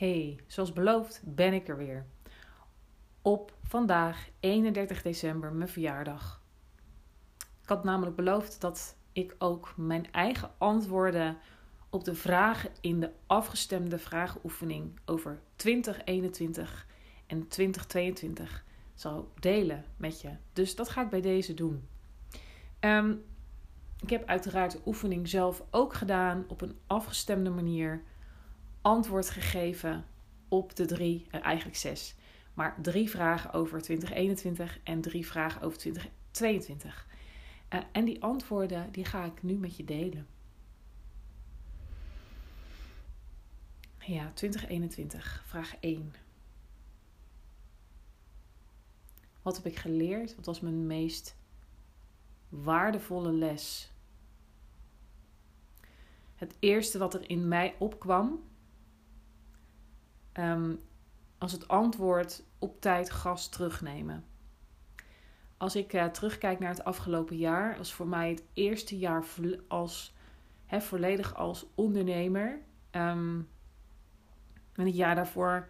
Hey, zoals beloofd ben ik er weer. Op vandaag, 31 december, mijn verjaardag. Ik had namelijk beloofd dat ik ook mijn eigen antwoorden op de vragen in de afgestemde vragenoefening over 2021 en 2022 zal delen met je. Dus dat ga ik bij deze doen. Ehm, ik heb uiteraard de oefening zelf ook gedaan op een afgestemde manier. Antwoord gegeven op de drie, uh, eigenlijk zes, maar drie vragen over 2021 en drie vragen over 2022. Uh, en die antwoorden die ga ik nu met je delen. Ja, 2021, vraag 1. Wat heb ik geleerd? Wat was mijn meest waardevolle les? Het eerste wat er in mij opkwam, um, als het antwoord op tijd gas terugnemen. Als ik uh, terugkijk naar het afgelopen jaar, was voor mij het eerste jaar als, volledig als ondernemer. Um, en het jaar daarvoor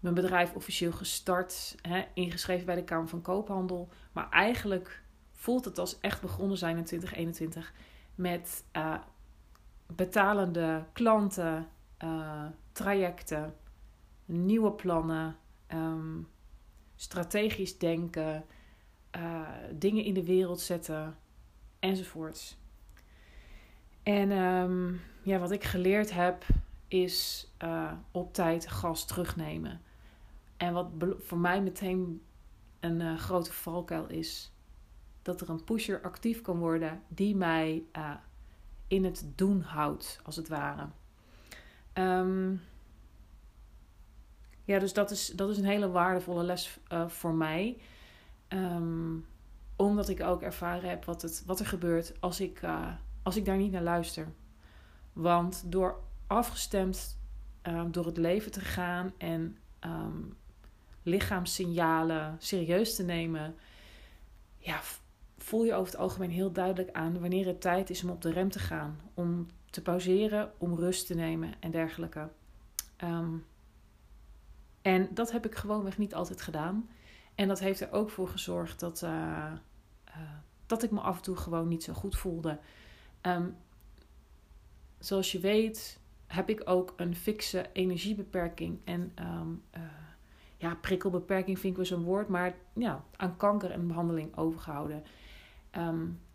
mijn bedrijf officieel gestart, ingeschreven bij de Kamer van Koophandel. Maar eigenlijk voelt het als echt begonnen zijn in 2021 met uh, betalende klanten, uh, trajecten, nieuwe plannen, um, strategisch denken, uh, dingen in de wereld zetten enzovoorts. En um, ja, wat ik geleerd heb is uh, op tijd gas terugnemen. En wat voor mij meteen een grote valkuil is, dat er een pusher actief kan worden die mij in het doen houdt, als het ware. Um, ja, dus dat is, dat is een hele waardevolle les voor mij. Um, omdat ik ook ervaren heb wat, het, wat er gebeurt als ik, als ik daar niet naar luister. Want door afgestemd um, door het leven te gaan en um, lichaamssignalen serieus te nemen, ja, voel je over het algemeen heel duidelijk aan wanneer het tijd is om op de rem te gaan, om te pauzeren, om rust te nemen en dergelijke. Um, en dat heb ik gewoonweg niet altijd gedaan. En dat heeft er ook voor gezorgd dat, uh, uh, dat ik me af en toe gewoon niet zo goed voelde. Um, zoals je weet, heb ik ook een fikse energiebeperking. En um, uh, ja, prikkelbeperking vind ik wel zo'n woord, maar ja, aan kanker en behandeling overgehouden.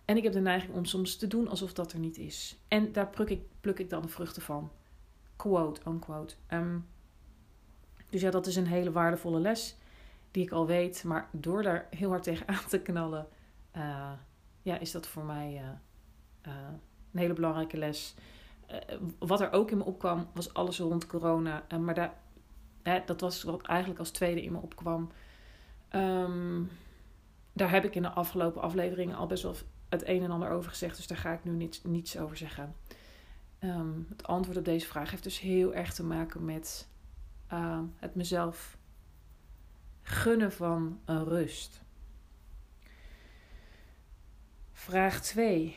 En ik heb de neiging om soms te doen alsof dat er niet is. En daar pluk ik, pluk ik dan de vruchten van. Quote, unquote. Um, dus ja, dat is een hele waardevolle les die ik al weet. Maar door daar heel hard tegen aan te knallen, uh, ja, is dat voor mij uh, uh, een hele belangrijke les. Wat er ook in me opkwam, was alles rond corona. Maar daar, dat was wat eigenlijk als tweede in me opkwam. Um, daar heb ik in de afgelopen afleveringen al best wel het een en ander over gezegd. Dus daar ga ik nu niets, over zeggen. Um, het antwoord op deze vraag heeft dus heel erg te maken met uh, het mezelf gunnen van rust. Vraag 2.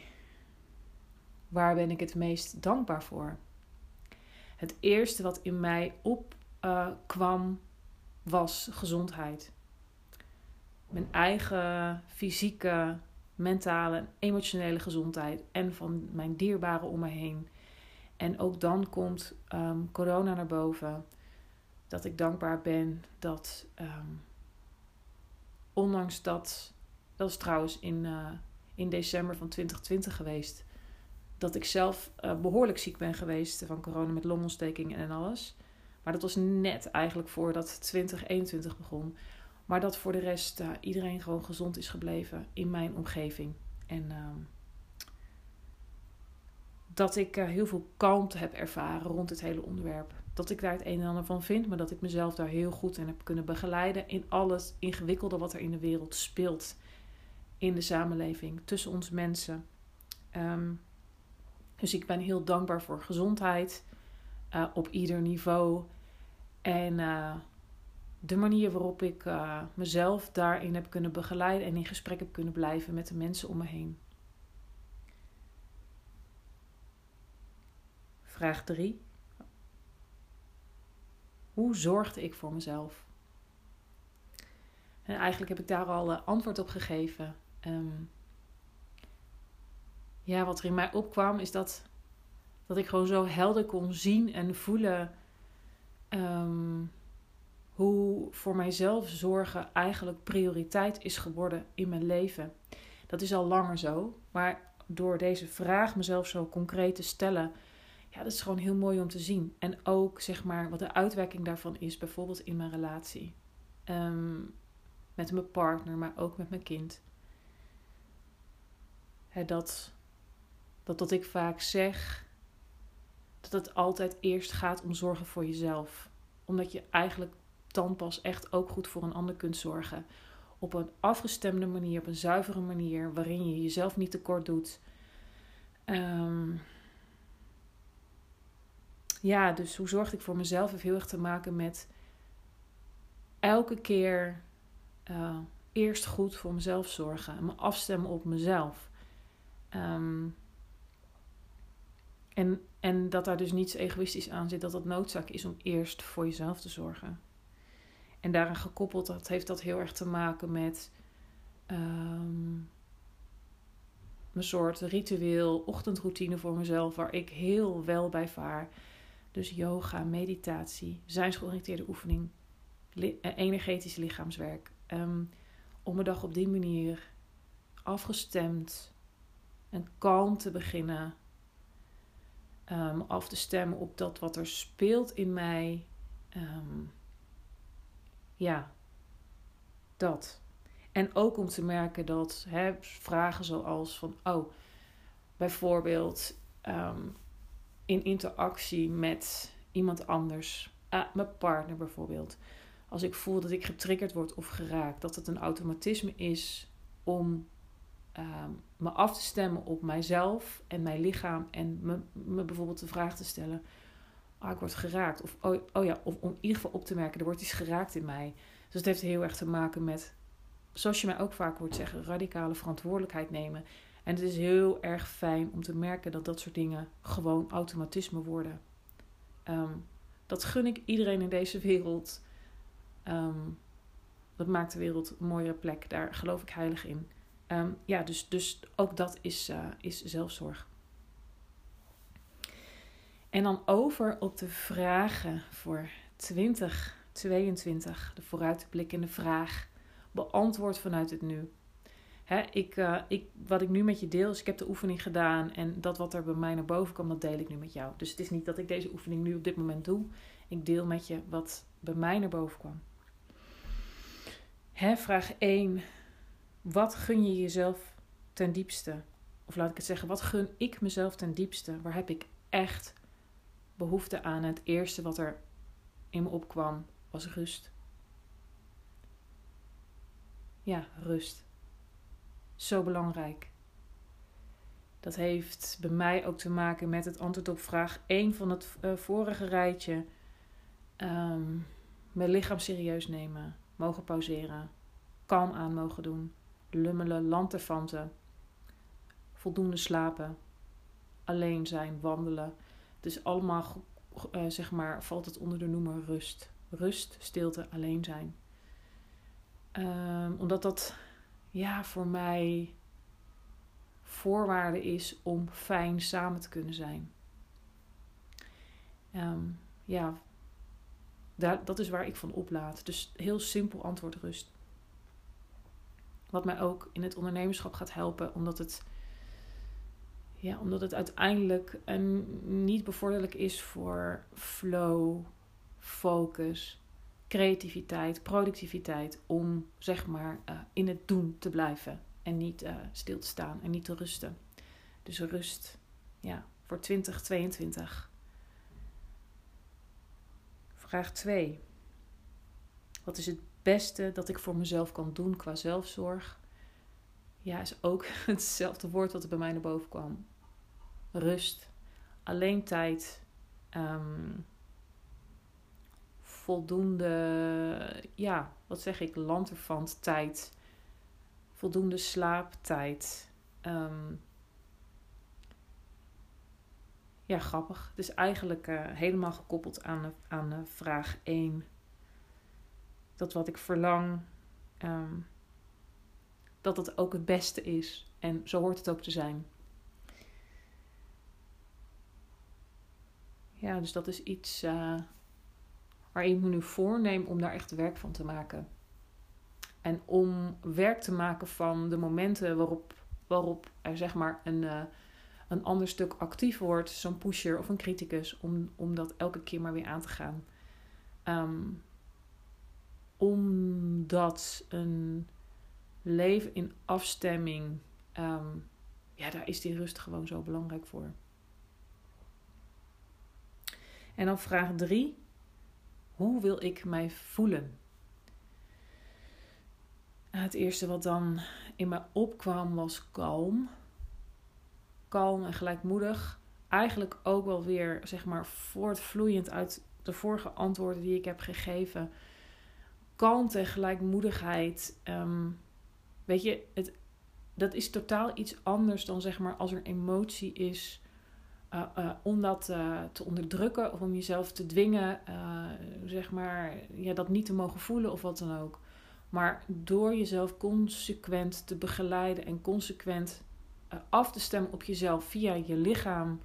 Waar ben ik het meest dankbaar voor? Het eerste wat in mij opkwam uh, was gezondheid. Mijn eigen fysieke, mentale en emotionele gezondheid en van mijn dierbaren om me heen. En ook dan komt um, corona naar boven. dat ik dankbaar ben dat, ehm, ondanks dat, dat is trouwens in, uh, in december van 2020 geweest, dat ik zelf uh, behoorlijk ziek ben geweest van corona met longontsteking en alles. Maar dat was net eigenlijk voordat 2021 begon. Maar dat voor de rest uh, iedereen gewoon gezond is gebleven in mijn omgeving. En uh, dat ik uh, heel veel kalmte heb ervaren rond het hele onderwerp. Dat ik daar het een en ander van vind, maar dat ik mezelf daar heel goed in heb kunnen begeleiden. In alles ingewikkelde wat er in de wereld speelt. In de samenleving, tussen ons mensen. Um, dus ik ben heel dankbaar voor gezondheid. Uh, op ieder niveau. En de manier waarop ik uh, mezelf daarin heb kunnen begeleiden en in gesprek heb kunnen blijven met de mensen om me heen. Vraag 3. Hoe zorgde ik voor mezelf? En eigenlijk heb ik daar al uh, antwoord op gegeven. Um, ja, wat er in mij opkwam is dat, dat ik gewoon zo helder kon zien en voelen um, hoe voor mijzelf zorgen eigenlijk prioriteit is geworden in mijn leven. Dat is al langer zo, maar door deze vraag mezelf zo concreet te stellen, ja, dat is gewoon heel mooi om te zien. En ook zeg maar wat de uitwerking daarvan is, bijvoorbeeld in mijn relatie. Um, met mijn partner, maar ook met mijn kind. Dat, dat dat ik vaak zeg dat het altijd eerst gaat om zorgen voor jezelf. Omdat je eigenlijk dan pas echt ook goed voor een ander kunt zorgen. Op een afgestemde manier, op een zuivere manier, waarin je jezelf niet tekort doet. Um, ja, dus hoe zorg ik voor mezelf heeft heel erg te maken met elke keer uh, eerst goed voor mezelf zorgen. En me afstemmen op mezelf. Um, en, en dat daar dus niets egoïstisch aan zit, dat het noodzaak is om eerst voor jezelf te zorgen. En daaraan gekoppeld dat, heeft dat heel erg te maken met um, een soort ritueel ochtendroutine voor mezelf, waar ik heel wel bij vaar. Dus yoga, meditatie, zijnsgeoriënteerde oefening, eh, energetisch lichaamswerk. Um, om mijn dag op die manier afgestemd en kalm te beginnen um, af te stemmen op dat wat er speelt in mij. Ja, dat. En ook om te merken dat hè, vragen zoals van, oh, bijvoorbeeld um, in interactie met iemand anders, uh, mijn partner bijvoorbeeld. Als ik voel dat ik getriggerd word of geraakt, dat het een automatisme is om uh, me af te stemmen op mijzelf en mijn lichaam en me bijvoorbeeld de vraag te stellen: ah, ik word geraakt. Of, oh, oh ja, of om in ieder geval op te merken: er wordt iets geraakt in mij. Dus het heeft heel erg te maken met, zoals je mij ook vaak hoort zeggen, radicale verantwoordelijkheid nemen. En het is heel erg fijn om te merken dat dat soort dingen gewoon automatisme worden. Um, dat gun ik iedereen in deze wereld. Um, dat maakt de wereld een mooiere plek. Daar geloof ik heilig in. Um, ja, dus, dus ook dat is, uh, is zelfzorg. En dan over op de vragen voor 2022. De vooruitblikkende vraag. Beantwoord vanuit het nu. Ik, uh, ik, wat ik nu met je deel is, ik heb de oefening gedaan. En dat wat er bij mij naar boven kwam, dat deel ik nu met jou. Dus het is niet dat ik deze oefening nu op dit moment doe. Ik deel met je wat bij mij naar boven kwam. Vraag 1 wat gun je jezelf ten diepste? Of laat ik het zeggen, wat gun ik mezelf ten diepste? Waar heb ik echt behoefte aan? En het eerste wat er in me opkwam was rust. Ja, rust. Zo belangrijk. Dat heeft bij mij ook te maken met het antwoord op vraag 1 van het uh, vorige rijtje. Um, mijn lichaam serieus nemen, mogen pauzeren, kalm aan mogen doen lummelen, lanterfanten, voldoende slapen, alleen zijn, wandelen. Is allemaal, uh, zeg maar, valt het onder de noemer rust. Rust, stilte, alleen zijn. Um, omdat dat, ja, voor mij voorwaarde is om fijn samen te kunnen zijn. Um, ja, Daar, dat is waar ik van oplaad. Dus heel simpel antwoord rust. Wat mij ook in het ondernemerschap gaat helpen, omdat het, ja, omdat het uiteindelijk een, niet bevorderlijk is voor flow, focus, creativiteit, productiviteit. Om zeg maar uh, in het doen te blijven en niet uh, stil te staan en niet te rusten. Dus rust, ja, voor 2022. Vraag 2. Wat is het beste dat ik voor mezelf kan doen qua zelfzorg? Ja, is ook hetzelfde woord wat er bij mij naar boven kwam. Rust, alleen tijd, um, voldoende, ja, wat zeg ik, lanterfant tijd, voldoende slaaptijd. Um, ja, grappig. Dus eigenlijk uh, helemaal gekoppeld aan, aan uh, vraag 1. Dat wat ik verlang, um, dat het ook het beste is. En zo hoort het ook te zijn. Ja, dus dat is iets waar ik me nu voorneem om daar echt werk van te maken. En om werk te maken van de momenten waarop, waarop er zeg maar een een ander stuk actief wordt, zo'n pusher of een criticus, om, om dat elke keer maar weer aan te gaan. Um, omdat een leven in afstemming, um, ja, daar is die rust gewoon zo belangrijk voor. En dan vraag drie: hoe wil ik mij voelen? Het eerste wat dan in me opkwam was kalm kalm en gelijkmoedig. Eigenlijk ook wel weer, zeg maar, voortvloeiend uit de vorige antwoorden die ik heb gegeven. Kalmte en gelijkmoedigheid. Um, weet je, het, dat is totaal iets anders dan zeg maar als er emotie is. Uh, uh, om dat uh, te onderdrukken of om jezelf te dwingen, zeg maar, ja, dat niet te mogen voelen of wat dan ook. Maar door jezelf consequent te begeleiden en consequent eh, af te stemmen op jezelf via je lichaam,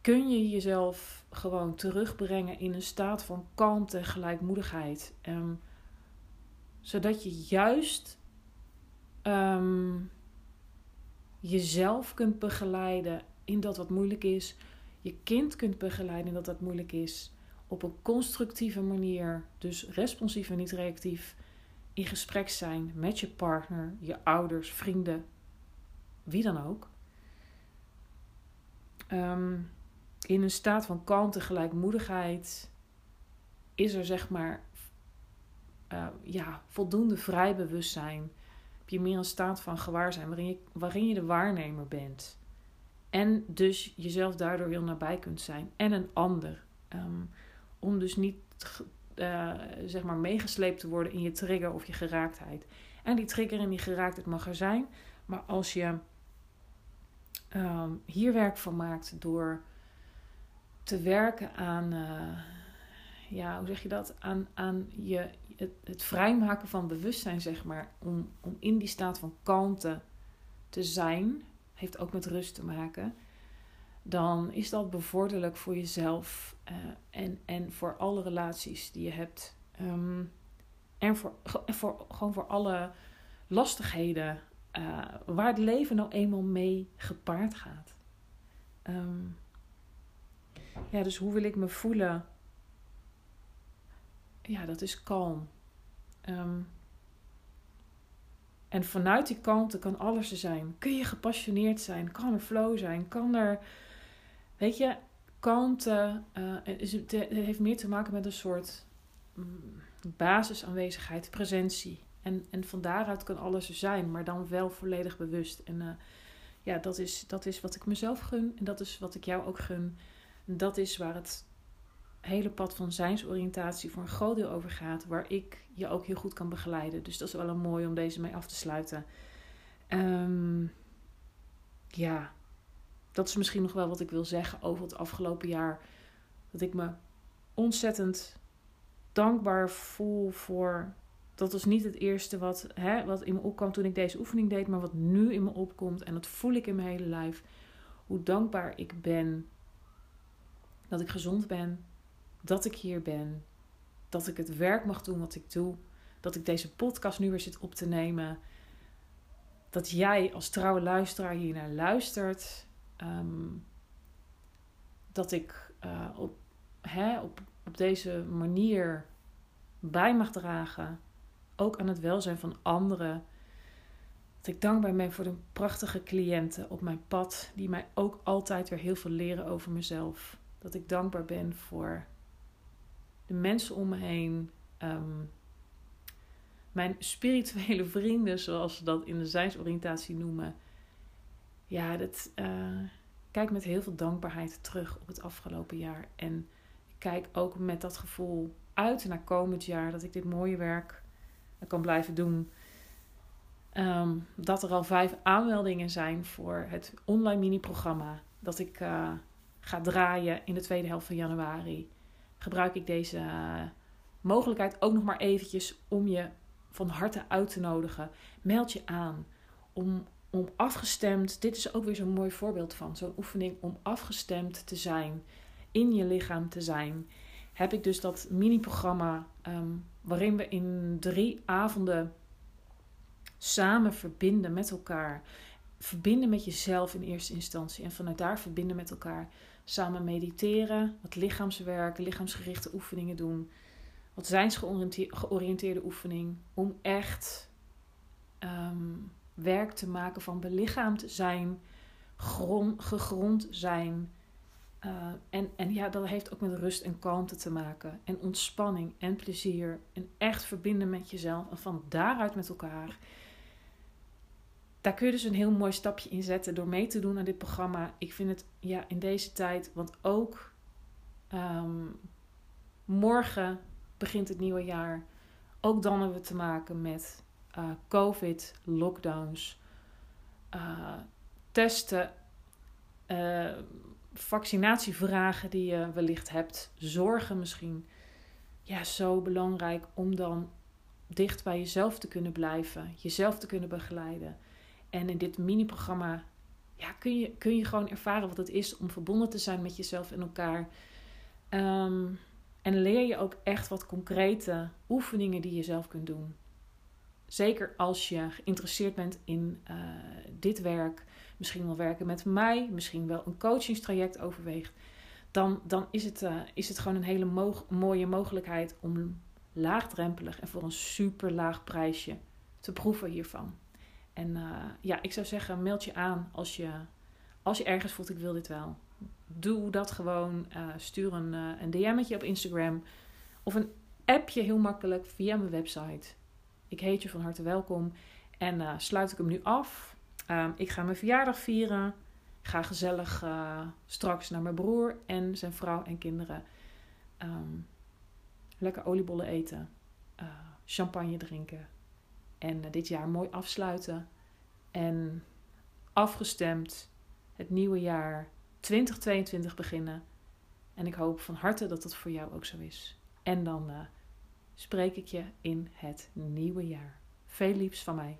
kun je jezelf gewoon terugbrengen in een staat van kalmte en gelijkmoedigheid. Um, zodat je juist um, jezelf kunt begeleiden in dat wat moeilijk is. Je kind kunt begeleiden in dat dat moeilijk is. Op een constructieve manier, dus responsief en niet reactief, in gesprek zijn met je partner, je ouders, vrienden, wie dan ook, um, in een staat van kalmte, gelijkmoedigheid, is er zeg maar uh, ja, voldoende vrij bewustzijn. Heb je meer een staat van gewaarzijn waarin je, waarin je de waarnemer bent. En dus jezelf daardoor heel nabij kunt zijn. En een ander. Um, om dus niet uh, zeg maar meegesleept te worden in je trigger of je geraaktheid. En die trigger en die geraaktheid mag er zijn. Maar als je um, hier werk van maakt door te werken aan, uh, ja, hoe zeg je dat? Aan, aan je, het, het vrijmaken van bewustzijn, zeg maar. Om, om in die staat van kalmte te zijn, heeft ook met rust te maken. Dan is dat bevorderlijk voor jezelf uh, en, en voor alle relaties die je hebt. Um, en voor, voor, gewoon voor alle lastigheden uh, waar het leven nou eenmaal mee gepaard gaat. Um, ja, dus hoe wil ik me voelen? Ja, dat is kalm. Um, en vanuit die kalmte kan alles er zijn. Kun je gepassioneerd zijn? Kan er flow zijn? Kan er, weet je, kalmte uh, het heeft meer te maken met een soort mm, basisaanwezigheid, presentie. En, en van daaruit kan alles er zijn, maar dan wel volledig bewust. En uh, ja, dat is, dat is wat ik mezelf gun. En dat is wat ik jou ook gun. En dat is waar het hele pad van zijnsoriëntatie voor een groot deel over gaat. Waar ik je ook heel goed kan begeleiden. Dus dat is wel een mooi om deze mee af te sluiten. Um, ja, dat is misschien nog wel wat ik wil zeggen over het afgelopen jaar. Dat ik me ontzettend dankbaar voel voor dat was niet het eerste wat, hè, wat in me opkwam toen ik deze oefening deed, maar wat nu in me opkomt. En dat voel ik in mijn hele lijf. Hoe dankbaar ik ben dat ik gezond ben, dat ik hier ben. Dat ik het werk mag doen wat ik doe. Dat ik deze podcast nu weer zit op te nemen. Dat jij als trouwe luisteraar hier naar luistert. Ehm, dat ik uh, op, hè, op, op deze manier bij mag dragen. Ook aan het welzijn van anderen. Dat ik dankbaar ben voor de prachtige cliënten op mijn pad. Die mij ook altijd weer heel veel leren over mezelf. Dat ik dankbaar ben voor de mensen om me heen. Ehm, mijn spirituele vrienden, zoals ze dat in de zijnsoriëntatie noemen. Ja, dat, uh, kijk met heel veel dankbaarheid terug op het afgelopen jaar. En kijk ook met dat gevoel uit naar komend jaar. Dat ik dit mooie werk kan blijven doen. Ehm, dat er al vijf aanmeldingen zijn voor het online mini-programma. Dat ik uh, ga draaien in de tweede helft van januari. Gebruik ik deze uh, mogelijkheid ook nog maar eventjes om je van harte uit te nodigen. Meld je aan om, om afgestemd. Dit is ook weer zo'n mooi voorbeeld van zo'n oefening om afgestemd te zijn, in je lichaam te zijn. Heb ik dus dat mini-programma um, waarin we in drie avonden samen verbinden met elkaar. Verbinden met jezelf in eerste instantie en vanuit daar verbinden met elkaar. Samen mediteren, wat lichaamswerk, lichaamsgerichte oefeningen doen. Wat zijnsgeoriënteerde oefening. Om echt um, werk te maken van belichaamd zijn, grond, gegrond zijn. Uh, en, en ja, dat heeft ook met rust en kalmte te maken. En ontspanning en plezier. En echt verbinden met jezelf. En van daaruit met elkaar. Daar kun je dus een heel mooi stapje in zetten door mee te doen aan dit programma. Ik vind het ja, in deze tijd, want ook um, morgen begint het nieuwe jaar. Ook dan hebben we te maken met uh, COVID, lockdowns, uh, testen, uh, vaccinatievragen die je wellicht hebt, zorgen misschien. Ja, zo belangrijk om dan dicht bij jezelf te kunnen blijven, jezelf te kunnen begeleiden. En in dit mini-programma ja, kun, je, kun je gewoon ervaren wat het is om verbonden te zijn met jezelf en elkaar. Um, en leer je ook echt wat concrete oefeningen die je zelf kunt doen. Zeker als je geïnteresseerd bent in uh, dit werk, misschien wel werken met mij, misschien wel een coachingstraject overweegt, dan, dan is, het, uh, is het gewoon een hele mo mooie mogelijkheid om laagdrempelig en voor een super laag prijsje te proeven hiervan. En uh, ja, ik zou zeggen, meld je aan als je, als je ergens voelt, ik wil dit wel doe dat gewoon. Uh, stuur een, uh, een DM'tje op Instagram. Of een appje heel makkelijk via mijn website. Ik heet je van harte welkom. En sluit ik hem nu af. Um, ik ga mijn verjaardag vieren. Ga gezellig straks naar mijn broer en zijn vrouw en kinderen. Um, lekker oliebollen eten. champagne drinken. En dit jaar mooi afsluiten. En afgestemd het nieuwe jaar 2022 beginnen. En ik hoop van harte dat dat voor jou ook zo is. En dan uh, spreek ik je in het nieuwe jaar. Veel liefs van mij.